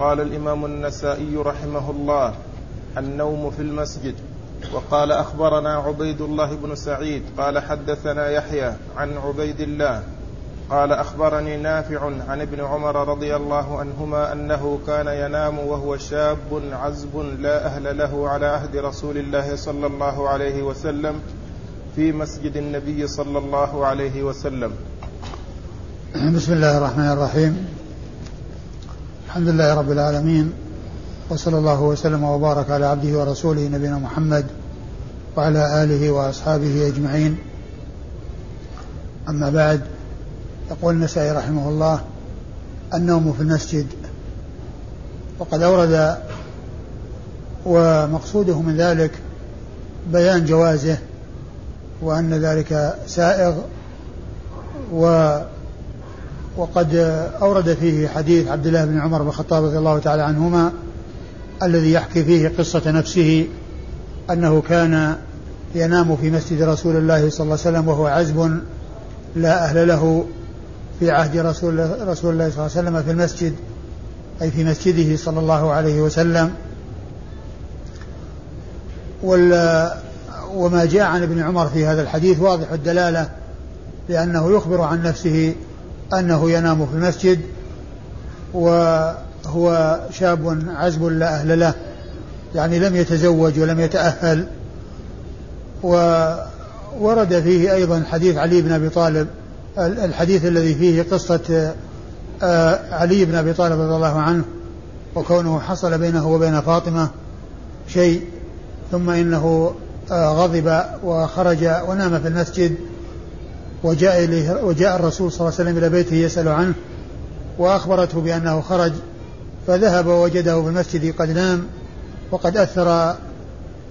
قال الإمام النسائي رحمه الله النوم في المسجد. وقال أخبرنا عبيد الله بن سعيد قال حدثنا يحيى عن عبيد الله. قال أخبرني نافع عن ابن عمر رضي الله عنهما أنه كان ينام وهو شاب عزب لا أهل له على عهد رسول الله صلى الله عليه وسلم في مسجد النبي صلى الله عليه وسلم. بسم الله الرحمن الرحيم. الحمد لله رب العالمين وصلى الله وسلم وبارك على عبده ورسوله نبينا محمد وعلى آله وأصحابه أجمعين. أما بعد يقول النسائي رحمه الله النوم في المسجد. وقد أورد ومقصوده من ذلك بيان جوازه وأن ذلك سائغ و وقد أورد فيه حديث عبد الله بن عمر بن الخطاب رضي الله تعالى عنهما الذي يحكي فيه قصة نفسه أنه كان ينام في مسجد رسول الله صلى الله عليه وسلم وهو عزب لا أهل له في عهد رسول رسول الله صلى الله عليه وسلم في المسجد أي في مسجده صلى الله عليه وسلم. وما جاء عن ابن عمر في هذا الحديث واضح الدلالة لأنه يخبر عن نفسه أنه ينام في المسجد وهو شاب عزب لا أهل له يعني لم يتزوج ولم يتأهل. وورد فيه أيضا حديث علي بن أبي طالب الحديث الذي فيه قصة آه، علي بن أبي طالب رضي الله عنه وكونه حصل بينه وبين فاطمة شيء ثم إنه آه، غضب وخرج ونام في المسجد. وجاء إليه وجاء الرسول صلى الله عليه وسلم إلى بيته يسأل عنه وأخبرته بأنه خرج فذهب ووجده في المسجد قد نام وقد أثر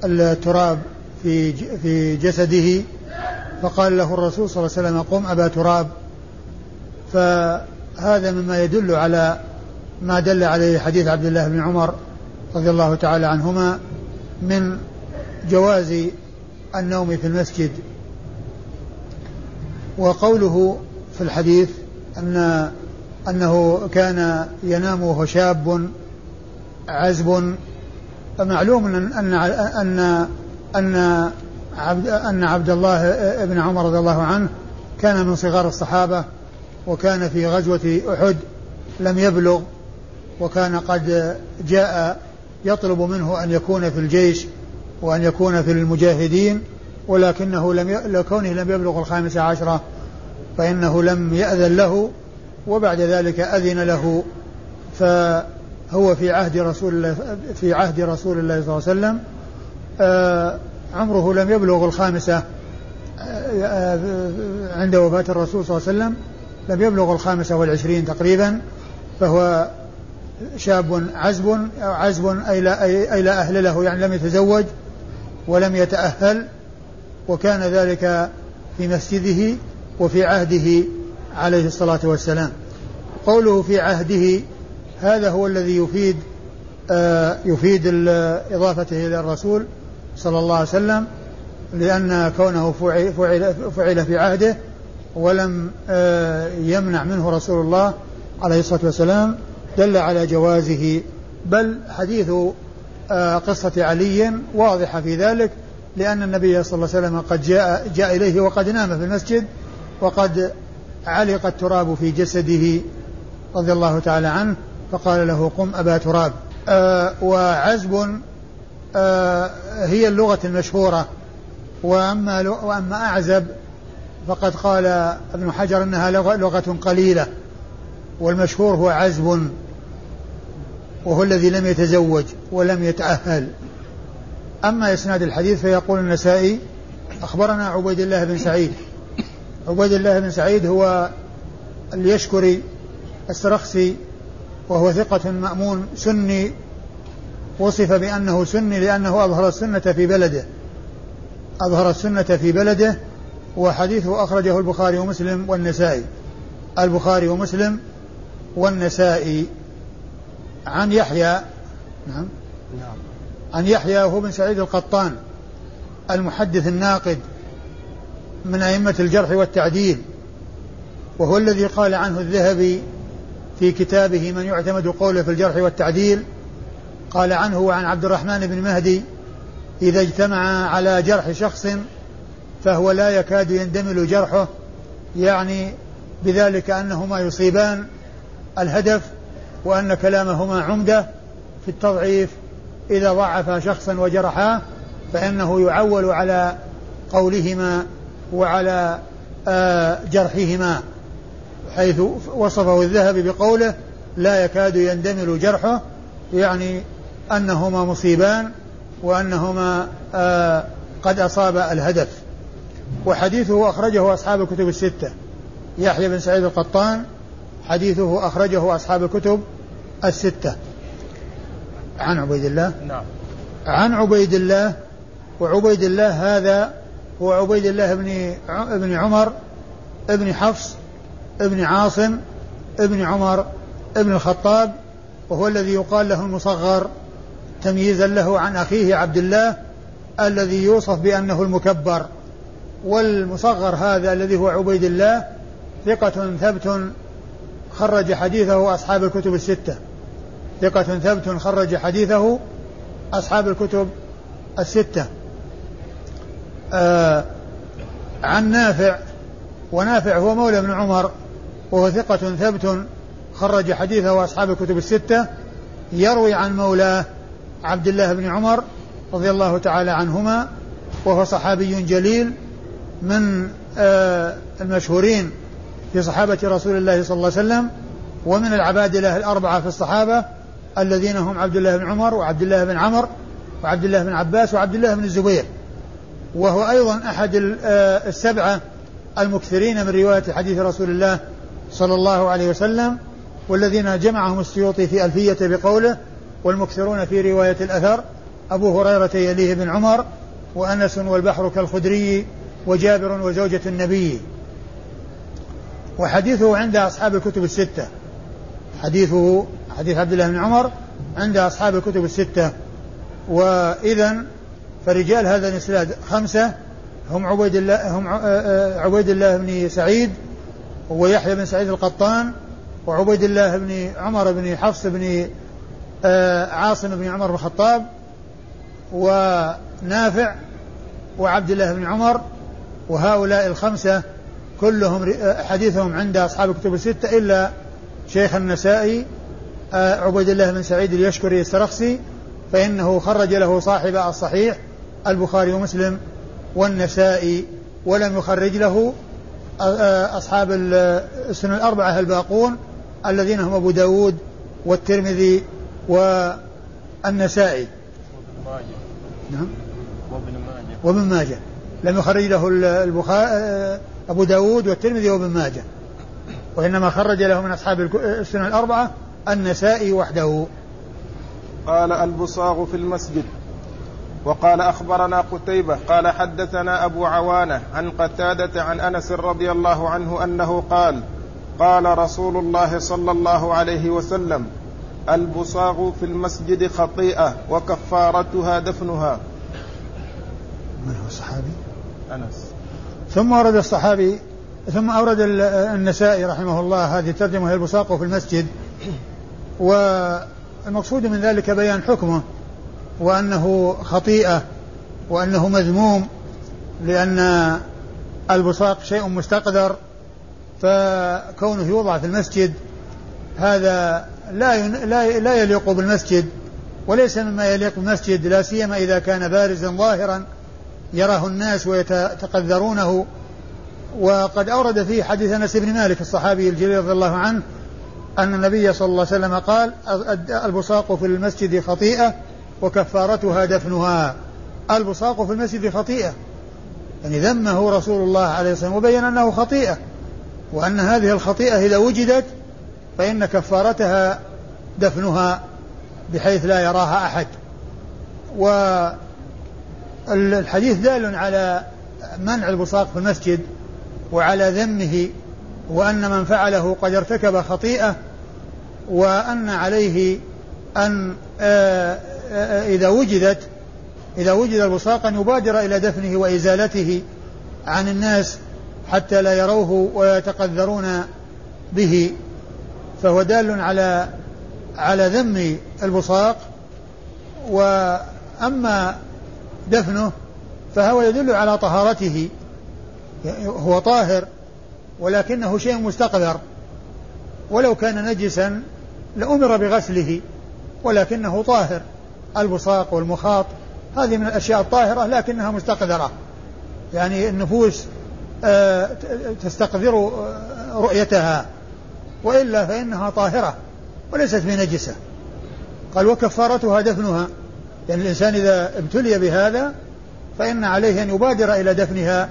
التراب في في جسده فقال له الرسول صلى الله عليه وسلم قم أبا تراب. فهذا مما يدل على ما دل عليه حديث عبد الله بن عمر رضي الله تعالى عنهما من جواز النوم في المسجد. وقوله في الحديث أن أنه كان ينام وهو شاب عزب فمعلوم أن أن أن, أن عبد أن عبد الله بن عمر رضي الله عنه كان من صغار الصحابة وكان في غزوة أحد لم يبلغ وكان قد جاء يطلب منه أن يكون في الجيش وأن يكون في المجاهدين. ولكنه لم ي... لكونه لم يبلغ الخامسة عشرة فإنه لم يأذن له وبعد ذلك أذن له فهو في عهد رسول الله في عهد رسول الله صلى الله عليه وسلم آه عمره لم يبلغ الخامسة عند وفاة الرسول صلى الله عليه وسلم لم يبلغ الخامسة والعشرين تقريبا فهو شاب عزب عزب أي لا, أي لا أهل له يعني لم يتزوج ولم يتأهل وكان ذلك في مسجده وفي عهده عليه الصلاة والسلام. قوله في عهده هذا هو الذي يفيد آه يفيد إضافته إلى الرسول صلى الله عليه وسلم لأن كونه فعل, فعل, في عهده ولم آه، يمنع منه رسول الله عليه الصلاة والسلام دل على جوازه. بل حديث آه، قصة علي واضحة في ذلك لأن النبي صلى الله عليه وسلم قد جاء, جاء إليه وقد نام في المسجد وقد علق التراب في جسده رضي الله تعالى عنه فقال له قم أبا تراب. آه وعزب آه، هي اللغة المشهورة. وأما وأما أعزب فقد قال ابن حجر أنها لغة قليلة والمشهور هو عزب وهو الذي لم يتزوج ولم يتأهل. أما إسناد الحديث فيقول النسائي أخبرنا عبيد الله بن سعيد. عبيد الله بن سعيد هو اليشكري السرخسي وهو ثقة مأمون سني وصف بأنه سني لأنه أظهر السنة في بلده. أظهر السنة في بلده وحديثه أخرجه البخاري ومسلم والنسائي. البخاري ومسلم والنسائي. عن يحيى. نعم. نعم. عن يحيى وهو بن سعيد القطان المحدث الناقد من أئمة الجرح والتعديل وهو الذي قال عنه الذهبي في كتابه من يعتمد قوله في الجرح والتعديل قال عنه وعن عبد الرحمن بن مهدي إذا اجتمع على جرح شخص فهو لا يكاد يندمل جرحه يعني بذلك أنهما يصيبان الهدف وأن كلامهما عمدة في التضعيف إذا ضعف شخصا وجرحاه فإنه يعول على قولهما وعلى آه، جرحهما حيث وصفه الذهبي بقوله لا يكاد يندمل جرحه يعني أنهما مصيبان وأنهما آه، قد أصاب الهدف. وحديثه أخرجه أصحاب الكتب الستة. يحيى بن سعيد القطان حديثه أخرجه أصحاب الكتب الستة. عن عبيد الله؟ نعم. عن عبيد الله. وعبيد الله هذا هو عبيد الله بن ابن عمر ابن حفص ابن عاصم ابن عمر ابن الخطاب وهو الذي يقال له المصغر. تمييزا له عن أخيه عبد الله الذي يوصف بأنه المكبر. والمصغر هذا الذي هو عبيد الله ثقة ثبت خرج حديثه أصحاب الكتب الستة. ثقة ثبت خرج حديثه أصحاب الكتب الستة. آه عن نافع ونافع هو مولى بن عمر وهو ثقة ثبت خرج حديثه أصحاب الكتب الستة يروي عن مولاه عبد الله بن عمر رضي الله تعالى عنهما وهو صحابي جليل من آه المشهورين في صحابة رسول الله صلى الله عليه وسلم ومن العبادلة الأربعة في الصحابة الذين هم عبد الله بن عمر وعبد الله بن عمر وعبد الله بن عباس وعبد الله بن الزبير. وهو أيضا أحد آه، السبعة المكثرين من رواية حديث رسول الله صلى الله عليه وسلم والذين جمعهم السيوطي في ألفية بقوله والمكثرون في رواية الأثر أبو هريرة يليه بن عمر وأنس والبحر كالخدري وجابر وزوجة النبي. وحديثه عند أصحاب الكتب الستة. حديثه حديث عبد الله بن عمر عند أصحاب الكتب الستة. وإذا فرجال هذا الإسناد خمسة. هم عبيد الله هم آه، آه، عبيد الله بن سعيد ويحيى بن سعيد القطان وعبيد الله بن عمر بن حفص بن آه، عاصم بن عمر بن الخطاب ونافع وعبد الله بن عمر. وهؤلاء الخمسة كلهم حديثهم عند أصحاب الكتب الستة إلا شيخ النسائي عبيد الله بن سعيد اليشكري السرخسي فإنه خرج له صاحب الصحيح البخاري ومسلم والنسائي ولم يخرج له أصحاب السنن الأربعة الباقون الذين هم أبو داود والترمذي والنسائي. وابن ماجه نعم. وابن ماجه. وابن ماجه. لم يخرج له البخاري أبو داود والترمذي وابن ماجه. وإنما خرج له من أصحاب السنن الأربعة النسائي وحده. قال البصاغ في المسجد. وقال أخبرنا قتيبة قال حدثنا أبو عوانة عن قتادة عن أنس رضي الله عنه أنه قال قال رسول الله صلى الله عليه وسلم البصاغ في المسجد خطيئة وكفارتها دفنها. من هو الصحابي؟ أنس. ثم ورد الصحابي ثم أورد النسائي رحمه الله هذه الترجمة هي البصاق في المسجد. والمقصود من ذلك بيان حكمه وأنه خطيئة وأنه مذموم لأن البصاق شيء مستقدر فكونه يوضع في المسجد هذا لا لا يليق بالمسجد وليس مما يليق بالمسجد لا سيما إذا كان بارزا ظاهرا يراه الناس ويتقذرونه. وقد أورد فيه حديث أنس بن مالك الصحابي الجليل رضي الله عنه أن النبي صلى الله عليه وسلم قال البصاق في المسجد خطيئة وكفارتها دفنها. البصاق في المسجد خطيئة. يعني ذمه رسول الله عليه والسلام وبين أنه خطيئة. وأن هذه الخطيئة إذا وجدت فإن كفارتها دفنها بحيث لا يراها أحد. والحديث دال على منع البصاق في المسجد وعلى ذمه وأن من فعله قد ارتكب خطيئة وأن عليه أن آه، إذا وجدت إذا وجد البصاق أن يبادر إلى دفنه وإزالته عن الناس حتى لا يروه ويتقذرون به فهو دال على على ذم البصاق وأما دفنه فهو يدل على طهارته هو طاهر ولكنه شيء مستقذر. ولو كان نجسا لأمر بغسله ولكنه طاهر. البصاق والمخاط هذه من الأشياء الطاهرة لكنها مستقذرة. يعني النفوس آه، تستقذر آه، رؤيتها. وإلا فإنها طاهرة وليست بنجسة. قال وكفارتها دفنها. يعني الإنسان إذا ابتلي بهذا فإن عليه أن يبادر إلى دفنها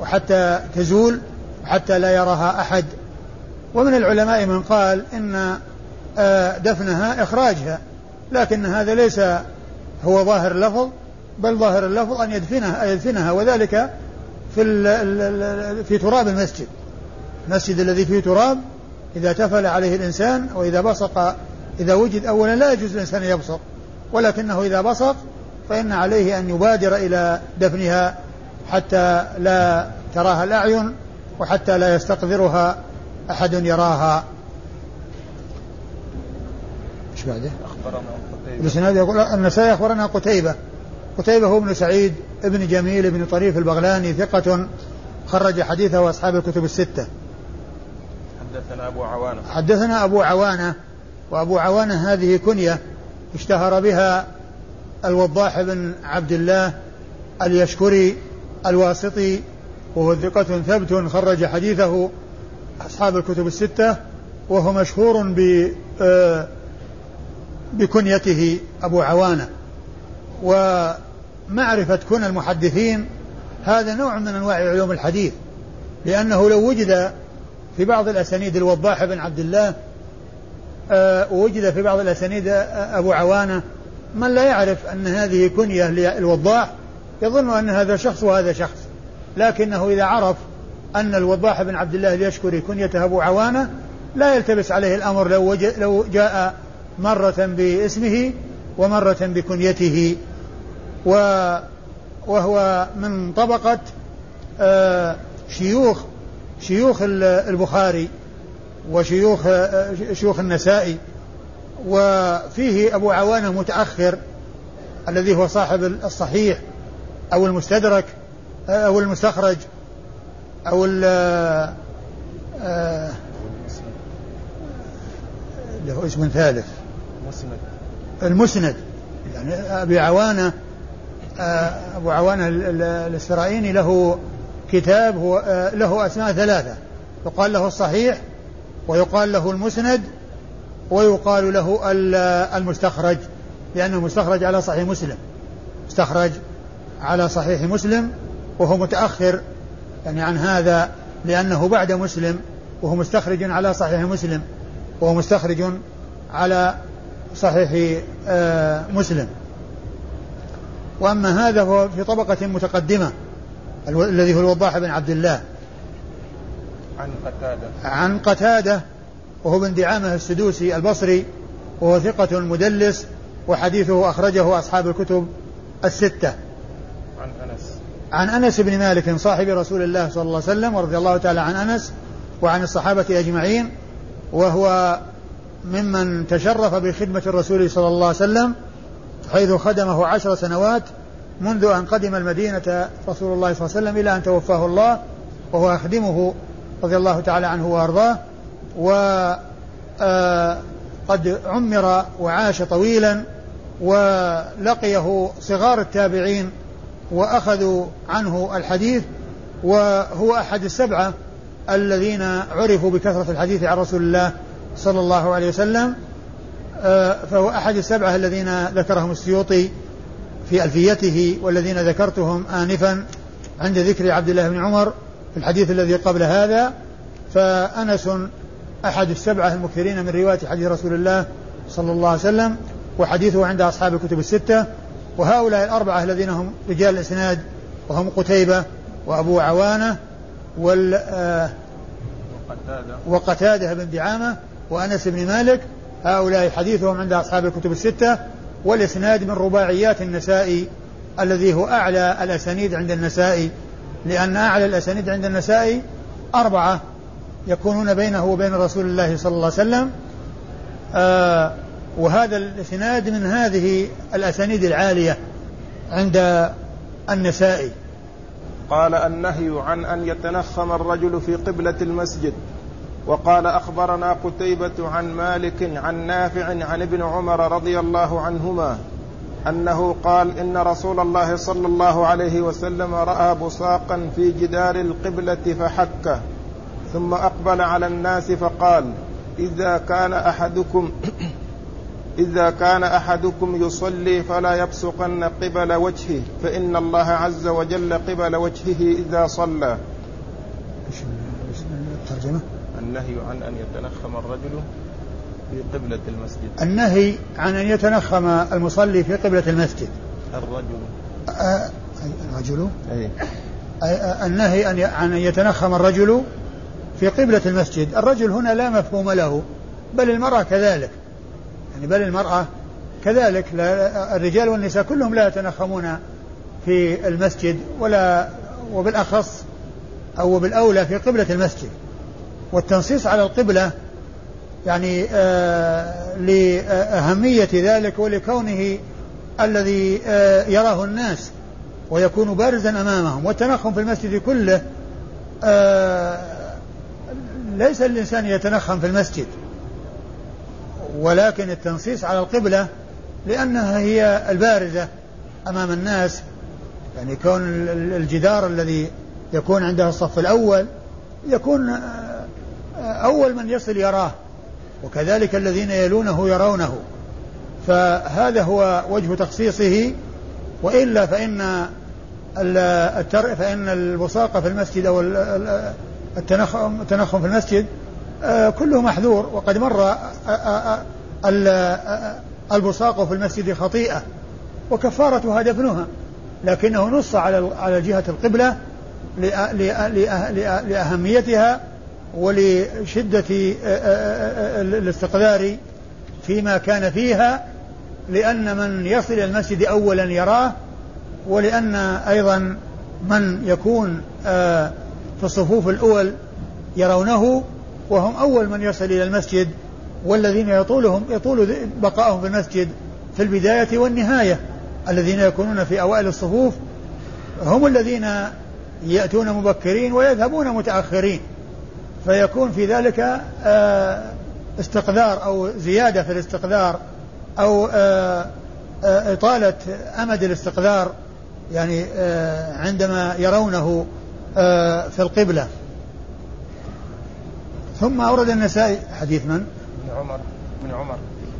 وحتى تزول وحتى لا يراها أحد. ومن العلماء من قال إن دفنها إخراجها. لكن هذا ليس هو ظاهر اللفظ بل ظاهر اللفظ أن يدفنها يدفنها. وذلك في في تراب المسجد. المسجد الذي فيه تراب إذا تفل عليه الإنسان وإذا بصق إذا وجد أولا لا يجوز الإنسان يبصق. ولكنه إذا بصق فإن عليه أن يبادر إلى دفنها حتى لا تراها الأعين وحتى لا يستقذرها أحد يراها. إيش بعده؟ أخبرنا قتيبة يقول النسائي أخبرنا قتيبة قتيبة هو ابن سعيد ابن جميل ابن طريف البغلاني ثقة خرج حديثه أصحاب الكتب الستة. حدثنا أبو عوانة. حدثنا أبو عوانة وأبو عوانة هذه كنية اشتهر بها الوضاح بن عبد الله اليشكري الواسطي وهو ثقة ثبت خرج حديثه أصحاب الكتب الستة وهو مشهور ب آه، بكنيته أبو عوانة. ومعرفة كن المحدثين هذا نوع من أنواع علوم الحديث لأنه لو وجد في بعض الأسانيد الوضاح بن عبد الله آه، ووجد في بعض الأسانيد آه، أبو عوانة من لا يعرف أن هذه كنية للوضاح يظن أن هذا شخص وهذا شخص. لكنه إذا عرف أن الوضاح بن عبد الله اليشكري كنيته أبو عوانة لا يلتبس عليه الأمر لو, لو جاء مرة باسمه ومرة بكنيته. و وهو من طبقة آه، شيوخ شيوخ البخاري وشيوخ آه، شيوخ النسائي. وفيه أبو عوانة متأخر الذي هو صاحب الصحيح أو المستدرك آه، أو المستخرج أو له اسم ثالث. مسند المسند. يعني أبي عوانة آه، أبو عوانة الإسرائيلي له كتاب هو آه، له أسماء ثلاثة. يقال له الصحيح ويقال له المسند ويقال له المستخرج. لأنه مستخرج على صحيح مسلم. مستخرج على صحيح مسلم وهو متأخر يعني عن هذا لأنه بعد مسلم وهو مستخرج على صحيح مسلم وهو مستخرج على صحيح آه، مسلم. وأما هذا هو في طبقة متقدمة الذي هو الوضاح بن عبد الله. عن قتادة. عن قتادة وهو بن دعامة السدوسي البصري وهو ثقة مدلس وحديثه أخرجه أصحاب الكتب الستة. عن أنس. عن أنس بن مالك صاحب رسول الله صلى الله عليه وسلم ورضي الله تعالى عن أنس وعن الصحابة أجمعين وهو ممن تشرف بخدمة الرسول صلى الله عليه وسلم حيث خدمه عشر سنوات منذ أن قدم المدينة رسول الله صلى الله عليه وسلم إلى أن توفاه الله وهو يخدمه رضي الله تعالى عنه وأرضاه. وقد آه، عمر وعاش طويلا ولقيه صغار التابعين وأخذوا عنه الحديث. وهو أحد السبعة الذين عرفوا بكثرة الحديث عن رسول الله. صلى الله عليه وسلم آه، فهو أحد السبعة الذين ذكرهم السيوطي في ألفيته والذين ذكرتهم آنفا عند ذكر عبد الله بن عمر في الحديث الذي قبل هذا. فأنس أحد السبعة المكثرين من رواية حديث رسول الله صلى الله عليه وسلم وحديثه عند أصحاب الكتب الستة. وهؤلاء الأربعة الذين هم رجال الإسناد وهم قتيبة وأبو عوانة وال آه، وقتادة. وقتادة بن دعامة. وأنس بن مالك هؤلاء حديثهم عند أصحاب الكتب الستة والإسناد من رباعيات النسائي الذي هو أعلى الأسانيد عند النسائي لأن أعلى الأسانيد عند النسائي أربعة يكونون بينه وبين رسول الله صلى الله عليه وسلم. آه وهذا الإسناد من هذه الأسانيد العالية عند النسائي. قال النهي عن أن يتنخم الرجل في قبلة المسجد. وقال أخبرنا قتيبة عن مالك عن نافع عن ابن عمر رضي الله عنهما أنه قال إن رسول الله صلى الله عليه وسلم رأى بصاقا في جدار القبلة فحكه ثم أقبل على الناس فقال إذا كان أحدكم إذا كان أحدكم يصلي فلا يبصقن قبل وجهه فإن الله عز وجل قبل وجهه إذا صلى. الترجمة النهي عن أن يتنخم الرجل في قبلة المسجد. النهي عن أن يتنخم المصلي في قبلة المسجد. الرجل. أه الرجل؟ أي. النهي عن أن يتنخم الرجل في قبلة المسجد. الرجل هنا لا مفهوم له بل المرأة كذلك. يعني بل المرأة كذلك. لا الرجال والنساء كلهم لا يتنخمون في المسجد ولا وبالأخص أو بالأولى في قبلة المسجد. والتنصيص على القبلة يعني آه لأهمية ذلك ولكونه الذي آه يراه الناس ويكون بارزا أمامهم. والتنخم في المسجد كله آه ليس الإنسان يتنخم في المسجد ولكن التنصيص على القبلة لأنها هي البارزة أمام الناس. يعني كون الجدار الذي يكون عنده الصف الأول يكون أول من يصل يراه وكذلك الذين يلونه يرونه. فهذا هو وجه تخصيصه وإلا فإن فإن البصاقة في المسجد أو التنخم في المسجد آه، كله محذور. وقد مر آه، آه، البصاق في المسجد خطيئة وكفارتها دفنها لكنه نص على على جهة القبلة لأهميتها ولشدة الاستقذار فيما كان فيها لأن من يصل المسجد أولا يراه ولأن أيضا من يكون في الصفوف الأول يرونه وهم أول من يصل إلى المسجد والذين يطولهم يطول بقائهم في المسجد في البداية والنهاية الذين يكونون في أوائل الصفوف هم الذين يأتون مبكرين ويذهبون متأخرين. فيكون في ذلك آه، استقذار أو زيادة في الاستقذار أو آه، آه، إطالة أمد الاستقذار يعني عندما يرونه في القبلة ثم أورد النسائي حديث من؟ ابن عمر ابن عمر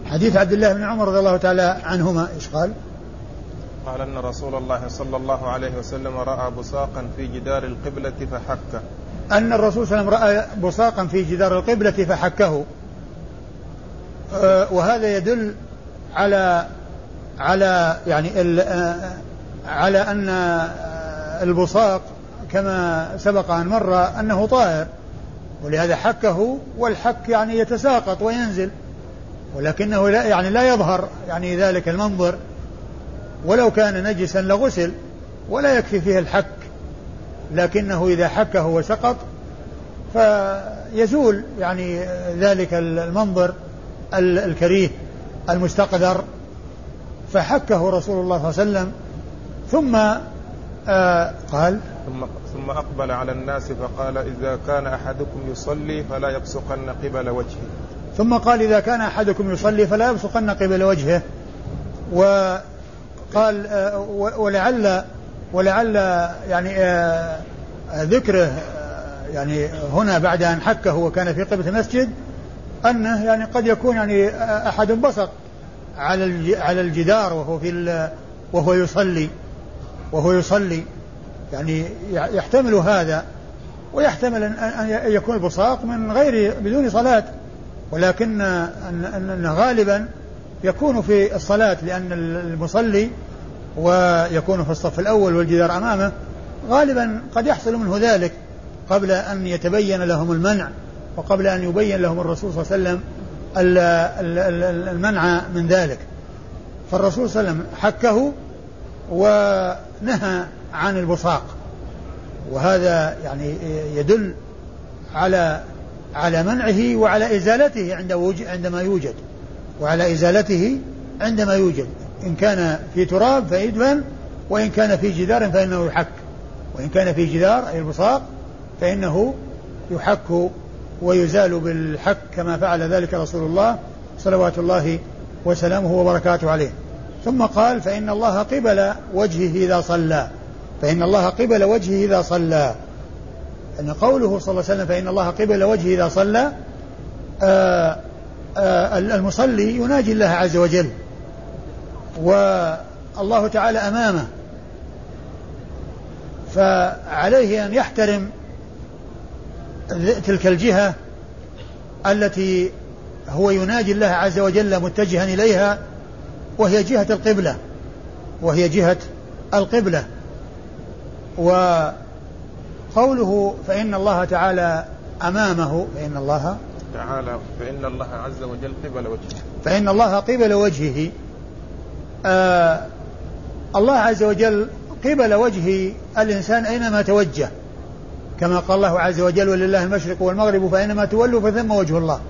حديث عبد الله بن عمر رضي الله تعالى عنهما إيش قال؟ قال أن رسول الله صلى الله عليه وسلم رأى بصاقا في جدار القبلة فحكه أن الرسول صلى الله عليه وسلم رأى بصاقا في جدار القبلة فحكه. أه وهذا يدل على على يعني أه على أن البصاق كما سبق أن مر أنه طائر ولهذا حكه والحك يعني يتساقط وينزل. ولكنه لا يعني لا يظهر يعني ذلك المنظر. ولو كان نجسا لغسل ولا يكفي فيه الحك. لكنه إذا حكه وسقط فيزول يعني ذلك المنظر الكريه المستقذر. فحكه رسول الله صلى الله عليه وسلم ثم آه قال ثم ثم أقبل على الناس فقال إذا كان أحدكم يصلي فلا يبصقن قبل وجهه. ثم قال إذا كان أحدكم يصلي فلا يبصقن قبل وجهه. وقال آه، ولعل ولعل يعني آه، ذكره آه، يعني هنا بعد أن حكه وكان في قبلة المسجد أنه يعني قد يكون يعني أحد بصق على على الجدار وهو في وهو يصلي وهو يصلي. يعني يحتمل هذا ويحتمل أن يكون البصاق من غير بدون صلاة. ولكن أن غالبا يكون في الصلاة لأن المصلي ويكون في الصف الأول والجدار أمامه غالبا قد يحصل منه ذلك قبل أن يتبين لهم المنع وقبل أن يبين لهم الرسول صلى الله عليه وسلم المنع من ذلك. فالرسول صلى الله عليه وسلم حكه ونهى عن البصاق. وهذا يعني يدل على على منعه وعلى إزالته عند عندما يوجد وعلى إزالته عندما يوجد. إن كان في تراب فيدفن وإن كان في جدار فإنه يحك. وإن كان في جدار أي البصاق فإنه يحك ويزال بالحك كما فعل ذلك رسول الله صلوات الله وسلامه وبركاته عليه. ثم قال فإن الله قبل وجهه إذا صلى. فإن الله قبل وجهه إذا صلى. أن قوله صلى الله عليه وسلم فإن الله قبل وجهه إذا صلى آآ آه، آآ آه، المصلي يناجي الله عز وجل. والله تعالى أمامه. فعليه أن يحترم تلك الجهة التي هو يناجي الله عز وجل متجها إليها وهي جهة القبلة وهي جهة القبلة. وقوله فإن الله تعالى أمامه فإن الله تعالى فإن الله عز وجل قبل وجهه. فإن الله قبل وجهه. آه الله عز وجل قبل وجه الإنسان أينما توجه كما قال الله عز وجل ولله المشرق والمغرب فأينما تولوا فثم وجه الله.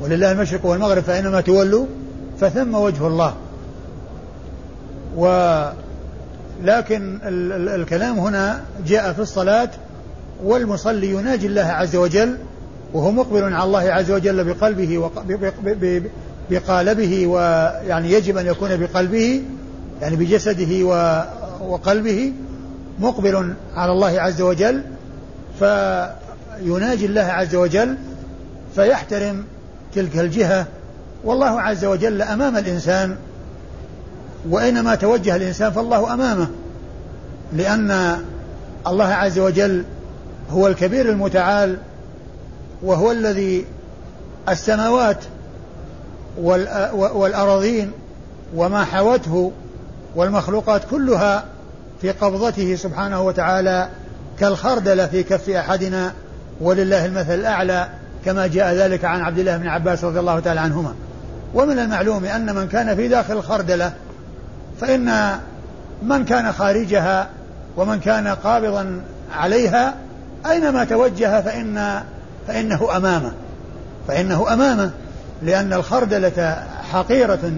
ولله المشرق والمغرب فأينما تولوا فثم وجه الله. ولكن الكلام هنا جاء في الصلاة والمصلي يناجي الله عز وجل وهو مقبل على الله عز وجل بقلبه بقالبه ويعني يجب أن يكون بقلبه يعني بجسده وقلبه مقبل على الله عز وجل فيناجي الله عز وجل فيحترم تلك الجهة. والله عز وجل أمام الإنسان وأينما توجه الإنسان فالله أمامه لأن الله عز وجل هو الكبير المتعال وهو الذي السماوات والأراضين وما حوته والمخلوقات كلها في قبضته سبحانه وتعالى كالخردلة في كف أحدنا ولله المثل الأعلى كما جاء ذلك عن عبد الله بن عباس رضي الله تعالى عنهما. ومن المعلوم أن من كان في داخل الخردلة فإن من كان خارجها ومن كان قابضا عليها أينما توجه فإن فإنه أمامه. فإنه أمامه. لأن الخردلة حقيرة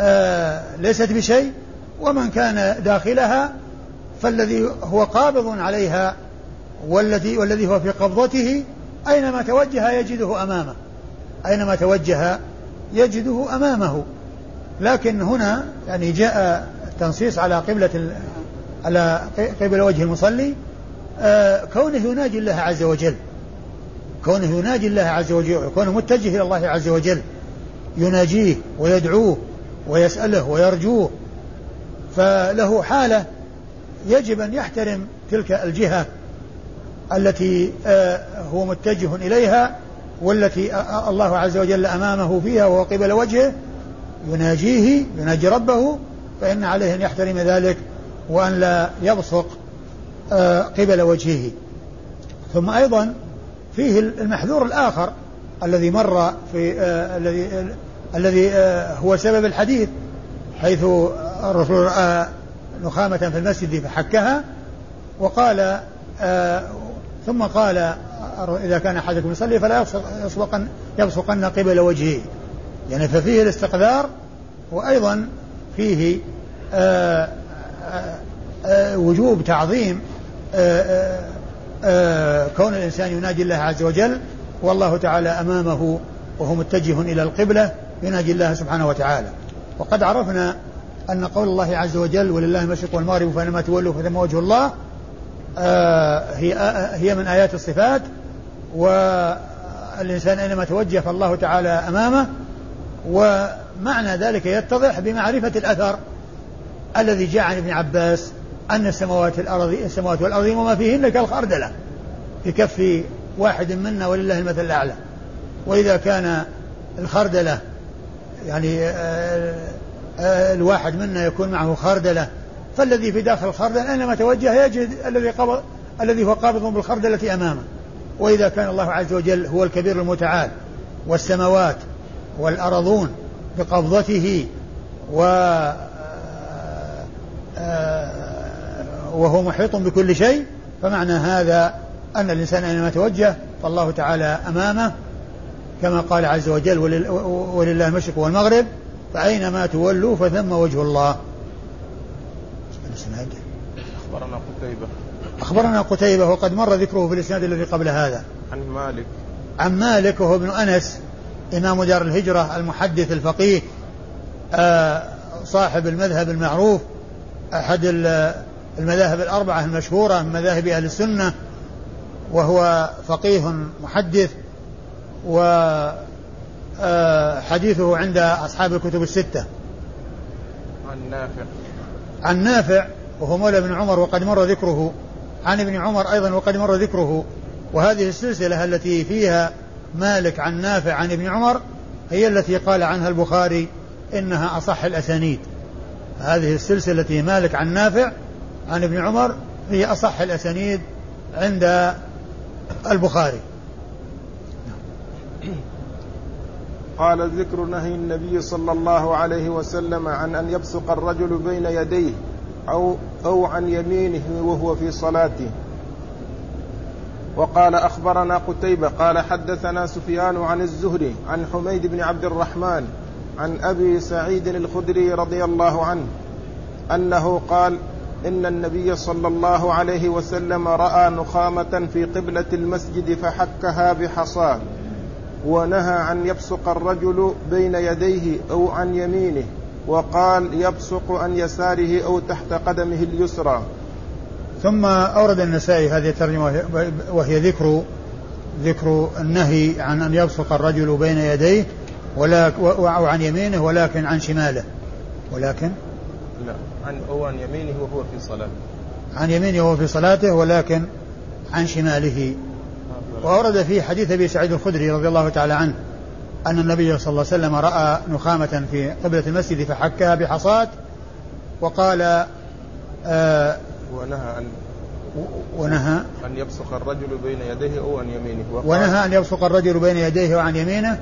آه ليست بشيء ومن كان داخلها فالذي هو قابض عليها والذي والذي هو في قبضته أينما توجه يجده أمامه. أينما توجه يجده أمامه. لكن هنا يعني جاء التنصيص على قبلة على قبل وجه المصلي آه كونه يناجي الله عز وجل. كونه يناجي الله عز وجل وكونه متجه إلى الله عز وجل يناجيه ويدعوه ويسأله ويرجوه فله حالة يجب أن يحترم تلك الجهة التي آه، هو متجه إليها والتي الله عز وجل أمامه فيها وهو قبل وجهه يناجيه يناجي ربه فإن عليه أن يحترم ذلك وأن لا يبصق آه، قبل وجهه. ثم أيضا فيه المحذور الآخر الذي مر في آه، الذي الذي هو سبب الحديث حيث الرسول رأى نخامة في المسجد فحكها وقال ثم قال إذا كان أحدكم يصلي فلا يصبقن يبصقن قبل وجهه. يعني ففيه الاستقذار وأيضا فيه آه، آه، آه، وجوب تعظيم كون الإنسان يناجي الله عز وجل والله تعالى أمامه وهو متجه إلى القبلة يناجي الله سبحانه وتعالى. وقد عرفنا أن قول الله عز وجل ولله المشرق والمغرب فإنما تولوا فثم وجه الله. آه، هي آه، هي من آيات الصفات والإنسان أينما توجه فالله تعالى أمامه ومعنى ذلك يتضح بمعرفة الأثر الذي جاء عن ابن عباس أن السماوات الأرض السماوات والأرض وما فيهن كالخردلة. في كف واحد منا ولله المثل الأعلى. وإذا كان الخردلة يعني آه، الواحد منا يكون معه خردلة فالذي في داخل الخردل أينما توجه يجد الذي قبض الذي هو قابض بالخردلة أمامه. وإذا كان الله عز وجل هو الكبير المتعال والسماوات والأرضون بقبضته و وهو محيط بكل شيء فمعنى هذا أن الإنسان أينما توجه فالله تعالى أمامه كما قال عز وجل ولله المشرق والمغرب فأينما تولوا فثم وجه الله. أخبرنا قتيبة. أخبرنا قتيبة وقد مر ذكره في الإسناد الذي قبل هذا. عن مالك. عن مالك وهو ابن أنس إمام دار الهجرة المحدث الفقيه آه صاحب المذهب المعروف أحد المذاهب الأربعة المشهورة من مذاهب أهل السنة وهو فقيه محدث وحديثه آه، عند أصحاب الكتب الستة. عن نافع. عن نافع وهو مولى ابن عمر وقد مر ذكره. عن ابن عمر أيضا وقد مر ذكره. وهذه السلسلة التي فيها مالك عن نافع عن ابن عمر هي التي قال عنها البخاري إنها أصح الأسانيد. هذه السلسلة التي مالك عن نافع عن ابن عمر هي أصح الأسانيد عند البخاري. قال ذكر نهي النبي صلى الله عليه وسلم عن أن يبصق الرجل بين يديه أو أو عن يمينه وهو في صلاته. وقال أخبرنا قتيبة قال حدثنا سفيان عن الزهري عن حميد بن عبد الرحمن عن أبي سعيد الخدري رضي الله عنه أنه قال إن النبي صلى الله عليه وسلم رأى نخامة في قبلة المسجد فحكها بحصاه ونهى عن يبصق الرجل بين يديه أو عن يمينه وقال يبصق عن يساره أو تحت قدمه اليسرى. ثم أورد النسائي هذه الترجمة وهي ذكر ذكر النهي عن أن يبصق الرجل بين يديه ولا أو عن يمينه ولكن عن شماله. ولكن لا عن أو عن يمينه وهو في صلاته. عن يمينه وهو في صلاته ولكن عن شماله. وأورد في حديث أبي سعيد الخدري رضي الله تعالى عنه أن النبي صلى الله عليه وسلم رأى نخامة في قبلة المسجد فحكها بحصاة وقال آه ونهى أن ونهى أن يبصق الرجل بين يديه أو عن يمينه. ونهى أن يبصق الرجل بين يديه وعن يمينه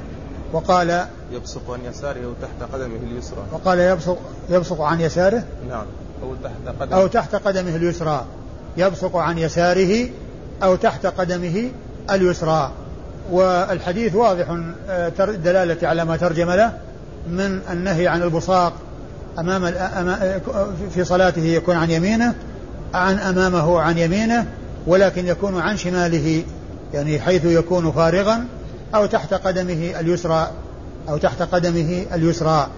وقال يبصق عن يساره أو تحت قدمه اليسرى. وقال يبصق يبصق عن يساره؟ نعم. أو تحت قدمه. أو تحت قدمه اليسرى. يبصق عن يساره أو تحت قدمه اليسرى. والحديث واضح آه، دلالة على ما ترجم له من النهي عن البصاق أمام في صلاته يكون عن يمينه عن أمامه عن يمينه ولكن يكون عن شماله يعني حيث يكون فارغا. أو تحت قدمه اليسرى أو تحت قدمه اليسرى.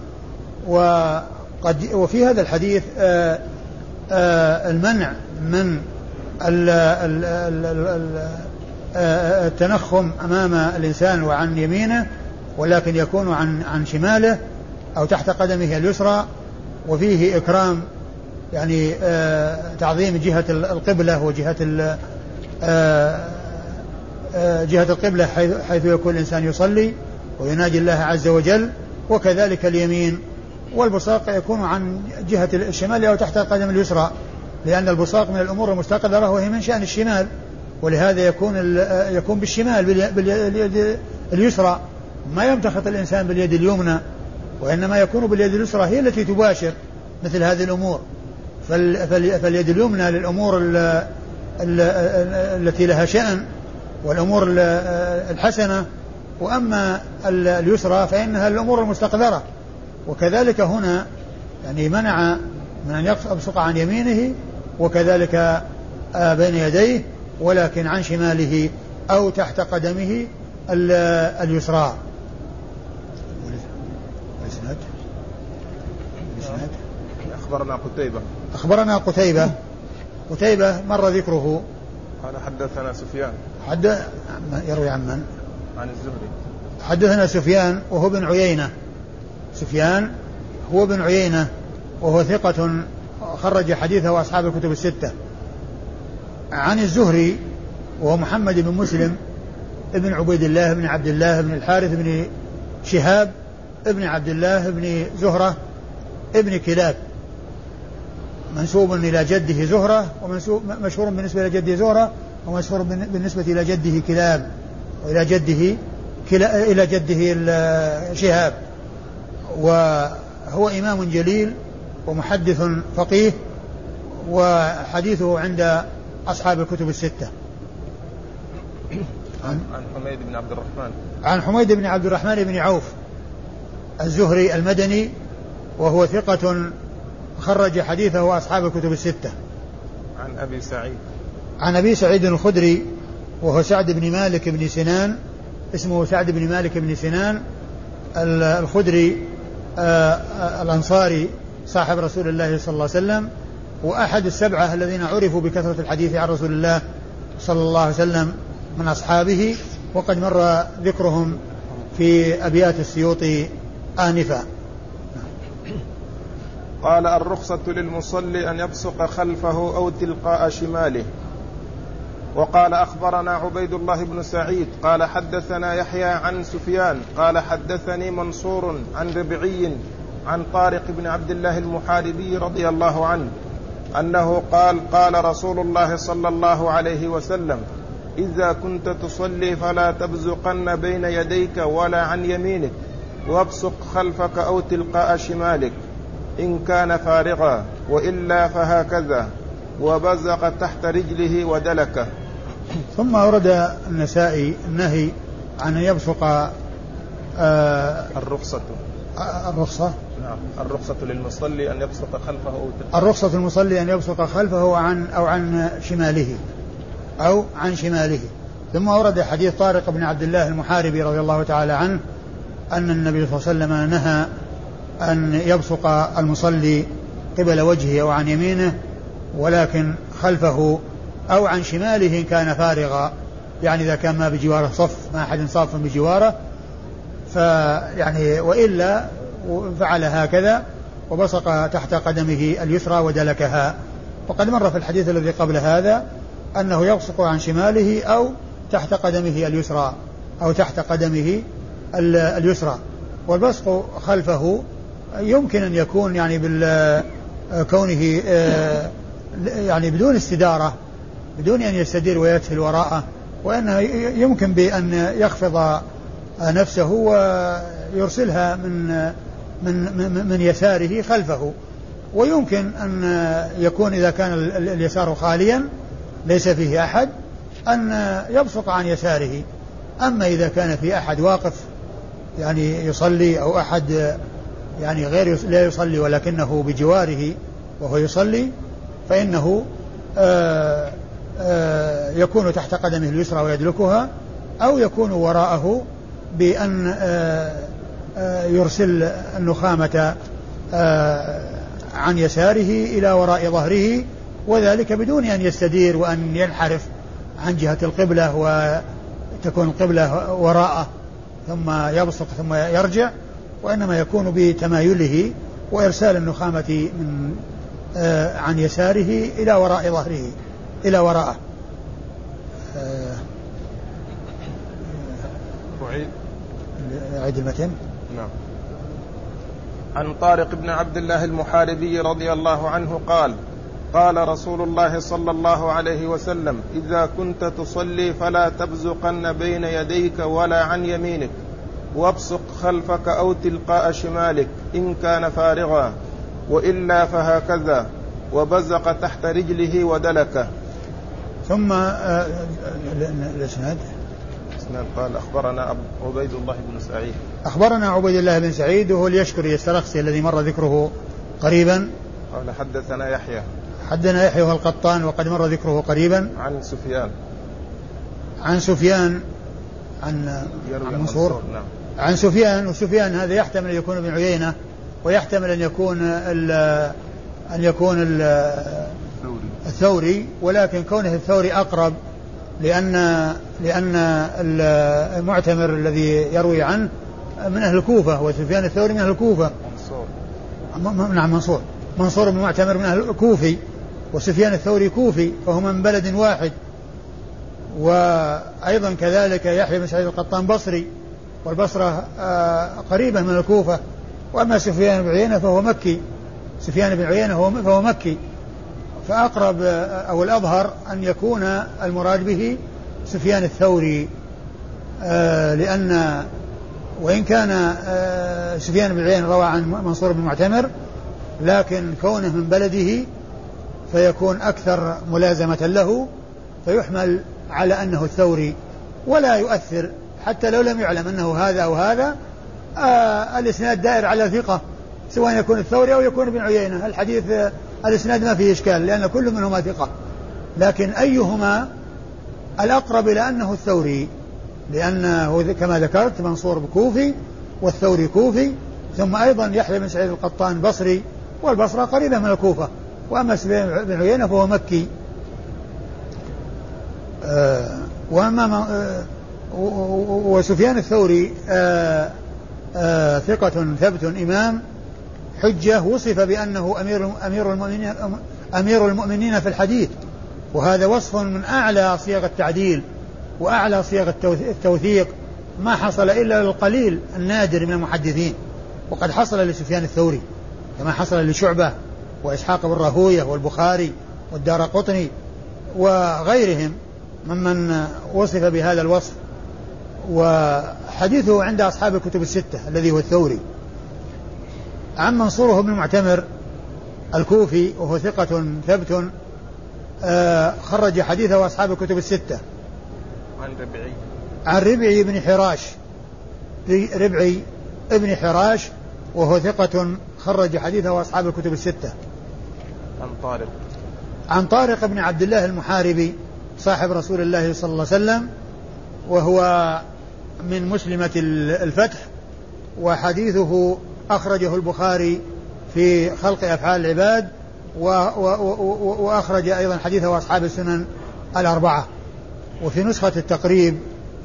وقد وفي هذا الحديث آه، آه، المنع من التنخم أمام الإنسان وعن يمينه ولكن يكون عن عن شماله أو تحت قدمه اليسرى. وفيه إكرام يعني آه، تعظيم جهة القبلة وجهة آه، آه، جهة القبلة حيث يكون الإنسان يصلي ويناجي الله عز وجل وكذلك اليمين. والبصاق يكون عن جهة الشمال أو تحت القدم اليسرى لأن البصاق من الأمور المستقذرة وهي من شأن الشمال ولهذا يكون يكون بالشمال باليد اليسرى. ما يمتخط الإنسان باليد اليمنى وإنما يكون باليد اليسرى هي التي تباشر مثل هذه الأمور. فاليد اليمنى للأمور التي لها شأن والأمور الحسنة وأما اليسرى فإنها الأمور المستقذرة. وكذلك هنا يعني منع من أن يبصق عن يمينه وكذلك آه، بين يديه ولكن عن شماله أو تحت قدمه اليسرى. أخبرنا قتيبة. أخبرنا قتيبة. قتيبة مر ذكره؟ قال حدثنا سفيان. حد يروي عن من؟ عن الزهري. حدثنا سفيان وهو بن عيينة. سفيان هو بن عيينة وهو ثقة خرج حديثه أصحاب الكتب الستة. عن الزهري وهو محمد بن مسلم ابن عبيد الله بن عبد الله بن الحارث بن شهاب ابن عبد الله بن زهرة ابن كلاب. منسوب إلى جده زهرة ومنسوب مشهور بالنسبة إلى جده زهرة ومشهور بالنسبة إلى جده كلاب وإلى جده كلا إلى جده شهاب. وهو إمام جليل ومحدث فقيه وحديثه عند أصحاب الكتب الستة. عن, عن حميد بن عبد الرحمن. عن حميد بن عبد الرحمن بن عوف الزهري المدني وهو ثقة خرج حديثه أصحاب الكتب الستة. عن أبي سعيد. عن أبي سعيد الخدري وهو سعد بن مالك بن سنان اسمه سعد بن مالك بن سنان الخدري آه، آه، الأنصاري صاحب رسول الله صلى الله عليه وسلم وأحد السبعة الذين عرفوا بكثرة الحديث عن رسول الله صلى الله عليه وسلم من أصحابه وقد مر ذكرهم في أبيات السيوطي آنفا. قال الرخصة للمصلي أن يبصق خلفه أو تلقاء شماله. وقال أخبرنا عبيد الله بن سعيد قال حدثنا يحيى عن سفيان قال حدثني منصور عن ربعي عن طارق بن عبد الله المحاربي رضي الله عنه أنه قال قال رسول الله صلى الله عليه وسلم إذا كنت تصلي فلا تبزقن بين يديك ولا عن يمينك وابصق خلفك أو تلقاء شمالك إن كان فارغا وإلا فهكذا وبزق تحت رجله ودلكه ثم ورد النسائي النهي عن أن يبصق آه الرخصة. الرخصة؟ نعم الرخصة للمصلي أن يبصق خلفه الرخصة المصلي أن يبصق خلفه عن أو عن شماله أو عن شماله. ثم ورد حديث طارق بن عبد الله المحاربي رضي الله تعالى عنه أن النبي صلى الله عليه وسلم نهى أن يبصق المصلي قبل وجهه أو عن يمينه ولكن خلفه أو عن شماله إن كان فارغا. يعني إذا كان ما بجواره صف ما أحد صاف بجواره فيعني وإلا فعل هكذا وبصق تحت قدمه اليسرى ودلكها. وقد مر في الحديث الذي قبل هذا أنه يبصق عن شماله أو تحت قدمه اليسرى أو تحت قدمه اليسرى. والبصق خلفه يمكن أن يكون يعني بال كونه آه، يعني بدون استدارة. بدون أن يستدير ويتهل وراءه وأنه يمكن بأن يخفض نفسه ويرسلها من من من, من يساره خلفه. ويمكن أن يكون إذا كان اليسار خاليا ليس فيه أحد أن يبصق عن يساره. أما إذا كان في أحد واقف يعني يصلي أو أحد يعني غير لا يصلي ولكنه بجواره وهو يصلي فإنه آآ يكون تحت قدمه اليسرى ويدلكها أو يكون وراءه بأن يرسل النخامة عن يساره إلى وراء ظهره وذلك بدون أن يستدير وأن ينحرف عن جهة القبلة وتكون القبلة وراءه ثم يبصق ثم يرجع وإنما يكون بتمايله وإرسال النخامة من آه عن يساره إلى وراء ظهره. إلى وراءه. آه. أعيد. أعيد المتن. نعم. عن طارق بن عبد الله المحاربي رضي الله عنه قال قال رسول الله صلى الله عليه وسلم إذا كنت تصلي فلا تبزقن بين يديك ولا عن يمينك وابصق خلفك أو تلقاء شمالك إن كان فارغا وإلا فهكذا وبزق تحت رجله ودلكه ثم آه، الاسناد الاسناد قال أخبرنا عبيد الله بن سعيد. أخبرنا عبيد الله بن سعيد وهو اليشكري السرخسي الذي مر ذكره قريبا. قال حدثنا يحيى. حدنا يحيى القطان وقد مر ذكره قريبا. عن سفيان. عن سفيان عن عن منصور نعم. عن سفيان وسفيان هذا يحتمل أن يكون ابن عيينة ويحتمل أن يكون ال أن يكون ال الثوري ولكن كونه الثوري أقرب لأن لأن المعتمر الذي يروي عنه من أهل الكوفة وسفيان الثوري من أهل الكوفة. منصور. نعم منصور. منصور بن معتمر من أهل الكوفي وسفيان الثوري كوفي فهما من بلد واحد. وأيضا كذلك يحيى بن سعيد القطان بصري والبصرة آه، قريبة من الكوفة. وأما سفيان بن عيينة فهو مكي. سفيان بن عيينة فهو مكي. فأقرب آه، أو الأظهر أن يكون المراد به سفيان الثوري آه، لأن وإن كان سفيان بن عيينة روى عن منصور بن معتمر لكن كونه من بلده فيكون أكثر ملازمة له فيحمل على أنه الثوري ولا يؤثر حتى لو لم يعلم أنه هذا أو هذا آه الإسناد دائر على ثقة سواء يكون الثوري أو يكون ابن عيينة. الحديث آه الإسناد ما فيه إشكال لأن كل منهما ثقة. لكن أيهما الأقرب إلى أنه الثوري؟ لأنه كما ذكرت منصور بكوفي والثوري كوفي ثم أيضا يحيى بن سعيد القطان بصري والبصرة قريبة من الكوفة. وأما سفيان بن عيينة فهو مكي. آه وأما آه وسفيان الثوري آه ثقة ثبت إمام حجة وصف بأنه أمير أمير المؤمنين أمير المؤمنين في الحديث. وهذا وصف من أعلى صيغ التعديل وأعلى صيغ التوثيق. ما حصل إلا للقليل النادر من المحدثين. وقد حصل لسفيان الثوري كما حصل لشعبة وإسحاق بن راهوية والبخاري والدار قطني وغيرهم ممن وصف بهذا الوصف. وحديثه عند أصحاب الكتب الستة الذي هو الثوري. عن منصور بن المعتمر الكوفي وهو ثقة ثبت آه، خرج حديثه أصحاب الكتب الستة. عن ربعي. عن ربعي بن حراش. ربعي ابن حراش وهو ثقة خرج حديثه أصحاب الكتب الستة. عن طارق. عن طارق بن عبد الله المحاربي صاحب رسول الله صلى الله عليه وسلم وهو من مسلمة الفتح وحديثه أخرجه البخاري في خلق أفعال العباد وأخرج أيضا حديثه أصحاب السنن الأربعة. وفي نسخة التقريب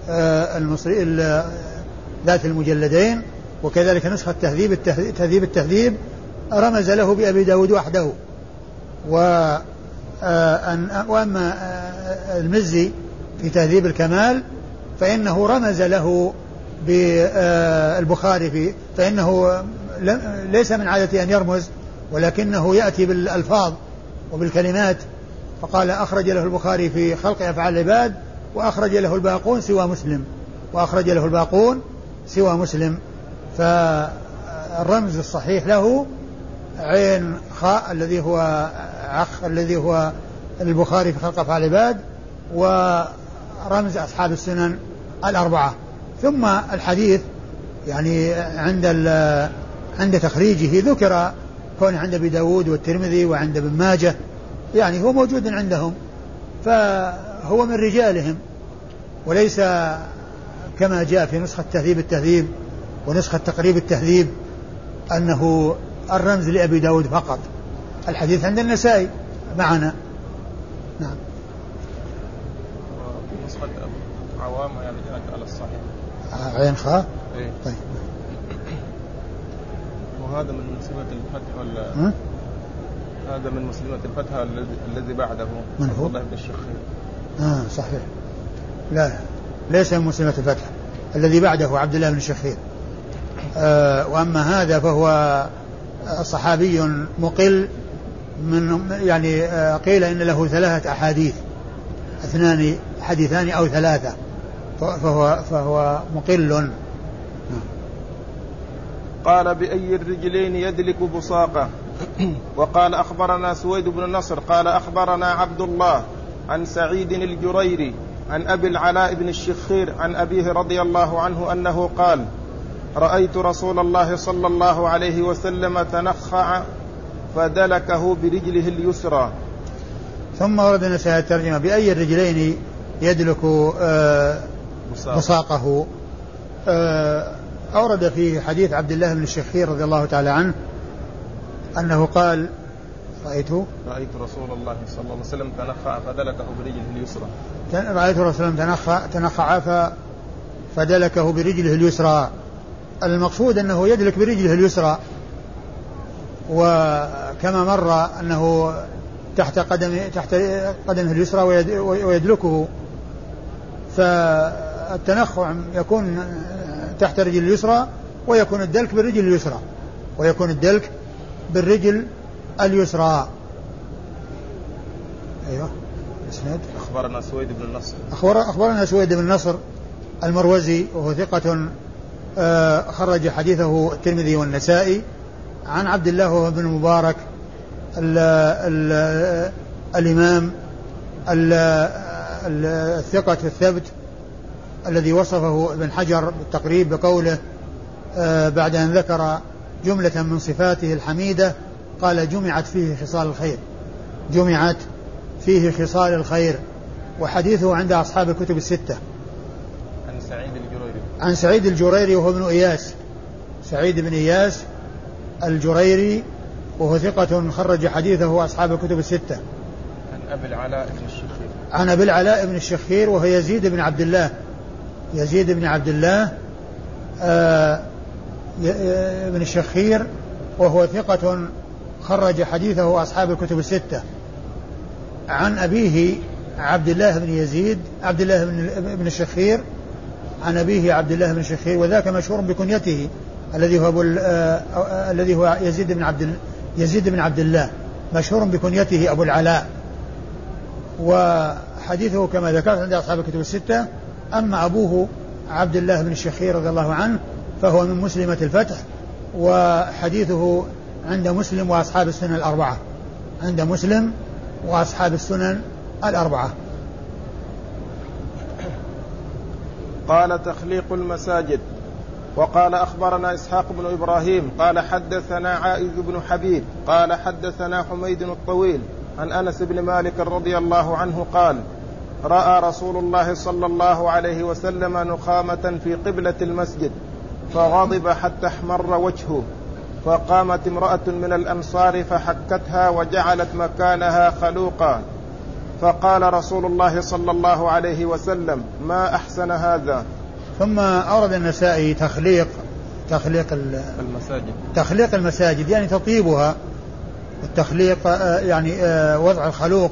آه، المصري ذات المجلدين وكذلك نسخة تهذيب التهذيب التهذيب رمز له بأبي داود وحده. و آه، وأما آه، المزي في تهذيب الكمال فإنه رمز له بالبخاري في فإنه ليس من عادته أن يرمز ولكنه يأتي بالألفاظ وبالكلمات. فقال أخرج له البخاري في خلق أفعال العباد وأخرج له الباقون سوى مسلم. وأخرج له الباقون سوى مسلم. فالرمز الصحيح له عين خاء الذي هو عخ الذي هو البخاري في خلق أفعال العباد ورمز أصحاب السنن الأربعة. ثم الحديث يعني عند عند تخريجه ذكر كون عند أبي داود والترمذي وعند ابن ماجه يعني هو موجود عندهم فهو من رجالهم وليس كما جاء في نسخة تهذيب التهذيب ونسخة تقريب التهذيب أنه الرمز لأبي داود فقط. الحديث عند النسائي معنا. نعم. نسخة عوام يعني على الصحيح. عين خاء. إيه؟ طيب. وهذا من مسلمة الفتح ولا هذا من مسلمة الفتح الذي بعده. من هو؟ الله بن الشخير آه صحيح. لا ليس من مسلمة الفتح. الذي بعده عبد الله بن الشخير آه وأما هذا فهو صحابي مقل من يعني آه قيل إن له ثلاثة أحاديث. اثنان حديثان أو ثلاثة. فهو فهو مقل. قال بأي الرجلين يدلك بصاقة؟ وقال أخبرنا سويد بن نصر قال أخبرنا عبد الله عن سعيد الجريري عن أبي العلاء بن الشخير عن أبيه رضي الله عنه أنه قال رأيت رسول الله صلى الله عليه وسلم تنخع فدلكه برجله اليسرى. ثم ورد النسائي الترجمة بأي الرجلين يدلك آه بصاقه؟ آه أورد في حديث عبد الله بن الشخير رضي الله تعالى عنه أنه قال رأيت رأيت رسول الله صلى الله عليه وسلم تنخع فدلكه برجله اليسرى. رأيت رسول الله تنخع تنخع فدلكه برجله اليسرى. المقصود أنه يدلك برجله اليسرى. وكما مر أنه تحت قدم تحت قدمه اليسرى ويدلكه. فالتنخع يكون تحت رجل اليسرى ويكون الدلك بالرجل اليسرى ويكون الدلك بالرجل اليسرى. أيوه. إسناد. أخبرنا سويد بن النصر. أخبر أخبرنا سويد بن النصر المروزي وهو ثقة آه، خرج حديثه الترمذي والنسائي عن عبد الله بن المبارك ال ال الإمام الثقة الثبت الذي وصفه ابن حجر بالتقريب بقوله آه بعد أن ذكر جملة من صفاته الحميدة قال جمعت فيه خصال الخير. جمعت فيه خصال الخير. وحديثه عند أصحاب الكتب الستة. عن سعيد الجريري. عن سعيد الجريري وهو ابن إياس. سعيد بن إياس الجريري وهو ثقة خرج حديثه أصحاب الكتب الستة. عن أبي العلاء بن الشخير. عن أبي العلاء بن الشخير وهو يزيد بن عبد الله. يزيد بن عبد الله آه بن الشخير وهو ثقة خرج حديثه أصحاب الكتب الستة. عن أبيه عبد الله بن يزيد عبد الله بن بن الشخير عن أبيه عبد الله بن الشخير وذاك مشهور بكنيته الذي هو أبو آه الذي هو يزيد بن عبد يزيد بن عبد الله مشهور بكنيته أبو العلاء. وحديثه كما ذكرت عند أصحاب الكتب الستة أما أبوه عبد الله بن الشخير رضي الله عنه فهو من مسلمة الفتح وحديثه عند مسلم وأصحاب السنن الأربعة. عند مسلم وأصحاب السنن الأربعة. قال تخليق المساجد وقال أخبرنا إسحاق بن إبراهيم قال حدثنا عائذ بن حبيب قال حدثنا حميد الطويل عن أنس بن مالك رضي الله عنه قال رأى رسول الله صلى الله عليه وسلم نخامة في قبلة المسجد فغضب حتى احمر وجهه فقامت امرأة من الأنصار فحكتها وجعلت مكانها خلوقا. فقال رسول الله صلى الله عليه وسلم ما أحسن هذا؟ ثم أورد النسائي تخليق تخليق المساجد. تخليق المساجد يعني تطيبها. التخليق يعني وضع الخلوق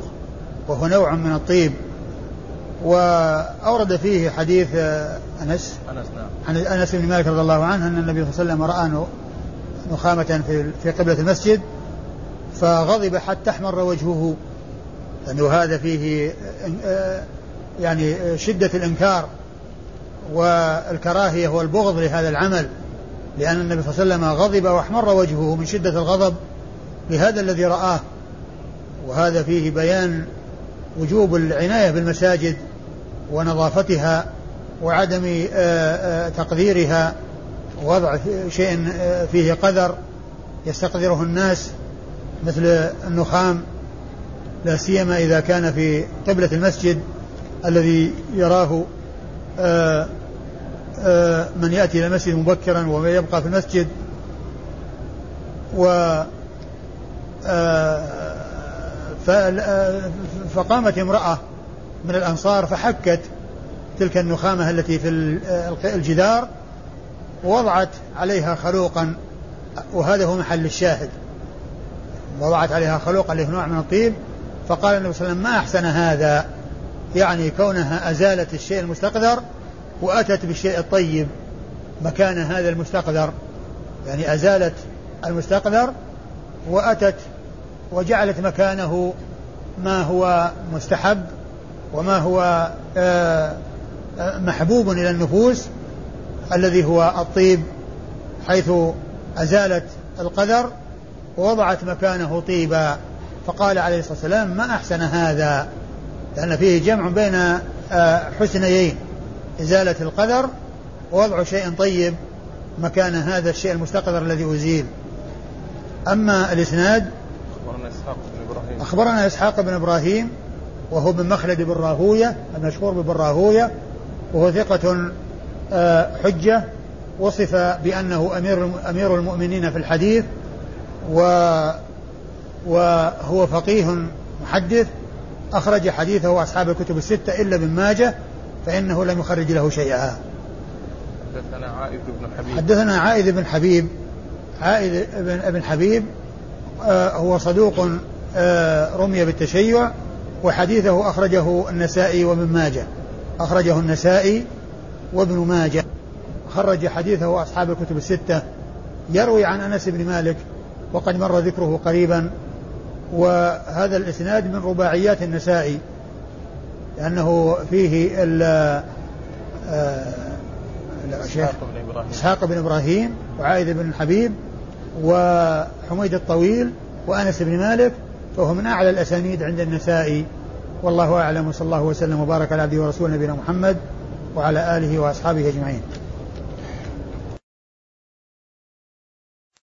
وهو نوع من الطيب. وأورد فيه حديث أنس. أنس نعم. عن أنس بن مالك رضي الله عنه أن النبي صلى الله عليه وسلم رأى نخامة في في قبلة المسجد فغضب حتى أحمر وجهه. لأنه هذا فيه يعني شدة الإنكار والكراهية والبغض لهذا العمل لأن النبي صلى الله عليه وسلم غضب وأحمر وجهه من شدة الغضب لهذا الذي رآه. وهذا فيه بيان وجوب العناية بالمساجد. ونظافتها وعدم تقديرها وضع شيء فيه قدر يستقدره الناس مثل النخام لا سيما إذا كان في قبلة المسجد الذي يراه من يأتي إلى المسجد مبكرا ويبقى في المسجد و فقامت امرأة من الأنصار فحكت تلك النخامة التي في الجدار ووضعت عليها خلوقا وهذا هو محل الشاهد. وضعت عليها خلوقا اللي نوع من الطيب. فقال النبي صلى الله عليه وسلم ما أحسن هذا؟ يعني كونها أزالت الشيء المستقذر وأتت بالشيء الطيب مكان هذا المستقذر. يعني أزالت المستقذر وأتت وجعلت مكانه ما هو مستحب. وما هو محبوب إلى النفوس الذي هو الطيب حيث أزالت القدر ووضعت مكانه طيبا. فقال عليه الصلاة والسلام ما أحسن هذا؟ لأن فيه جمع بين حسنيين. إزالة القدر ووضع شيء طيب مكان هذا الشيء المستقذر الذي أزيل. أما الإسناد أخبرنا إسحاق بن إبراهيم. أخبرنا إسحاق بن إبراهيم وهو بن مخلد بن راهوية المشهور بن راهوية وهو ثقة حجة وصف بأنه أمير أمير المؤمنين في الحديث و وهو فقيه محدث أخرج حديثه أصحاب الكتب الستة إلا ابن ماجه فإنه لم يخرج له شيئا. حدثنا عائذ بن حبيب. حدثنا عائذ بن حبيب عائذ بن ابن حبيب آه هو صدوق آه رمي بالتشيع وحديثه أخرجه النسائي وابن ماجه. أخرجه النسائي وابن ماجه. خرج حديثه أصحاب الكتب الستة. يروي عن أنس بن مالك وقد مر ذكره قريبا. وهذا الإسناد من رباعيات النسائي لأنه فيه ال إسحاق بن إبراهيم. إسحاق بن إبراهيم وعائذ بن حبيب وحميد الطويل وأنس بن مالك فهو من أعلى الأسانيد عند النسائي والله أعلم وصلى الله وسلم وبارك على عبده ورسوله نبينا محمد وعلى آله وأصحابه أجمعين.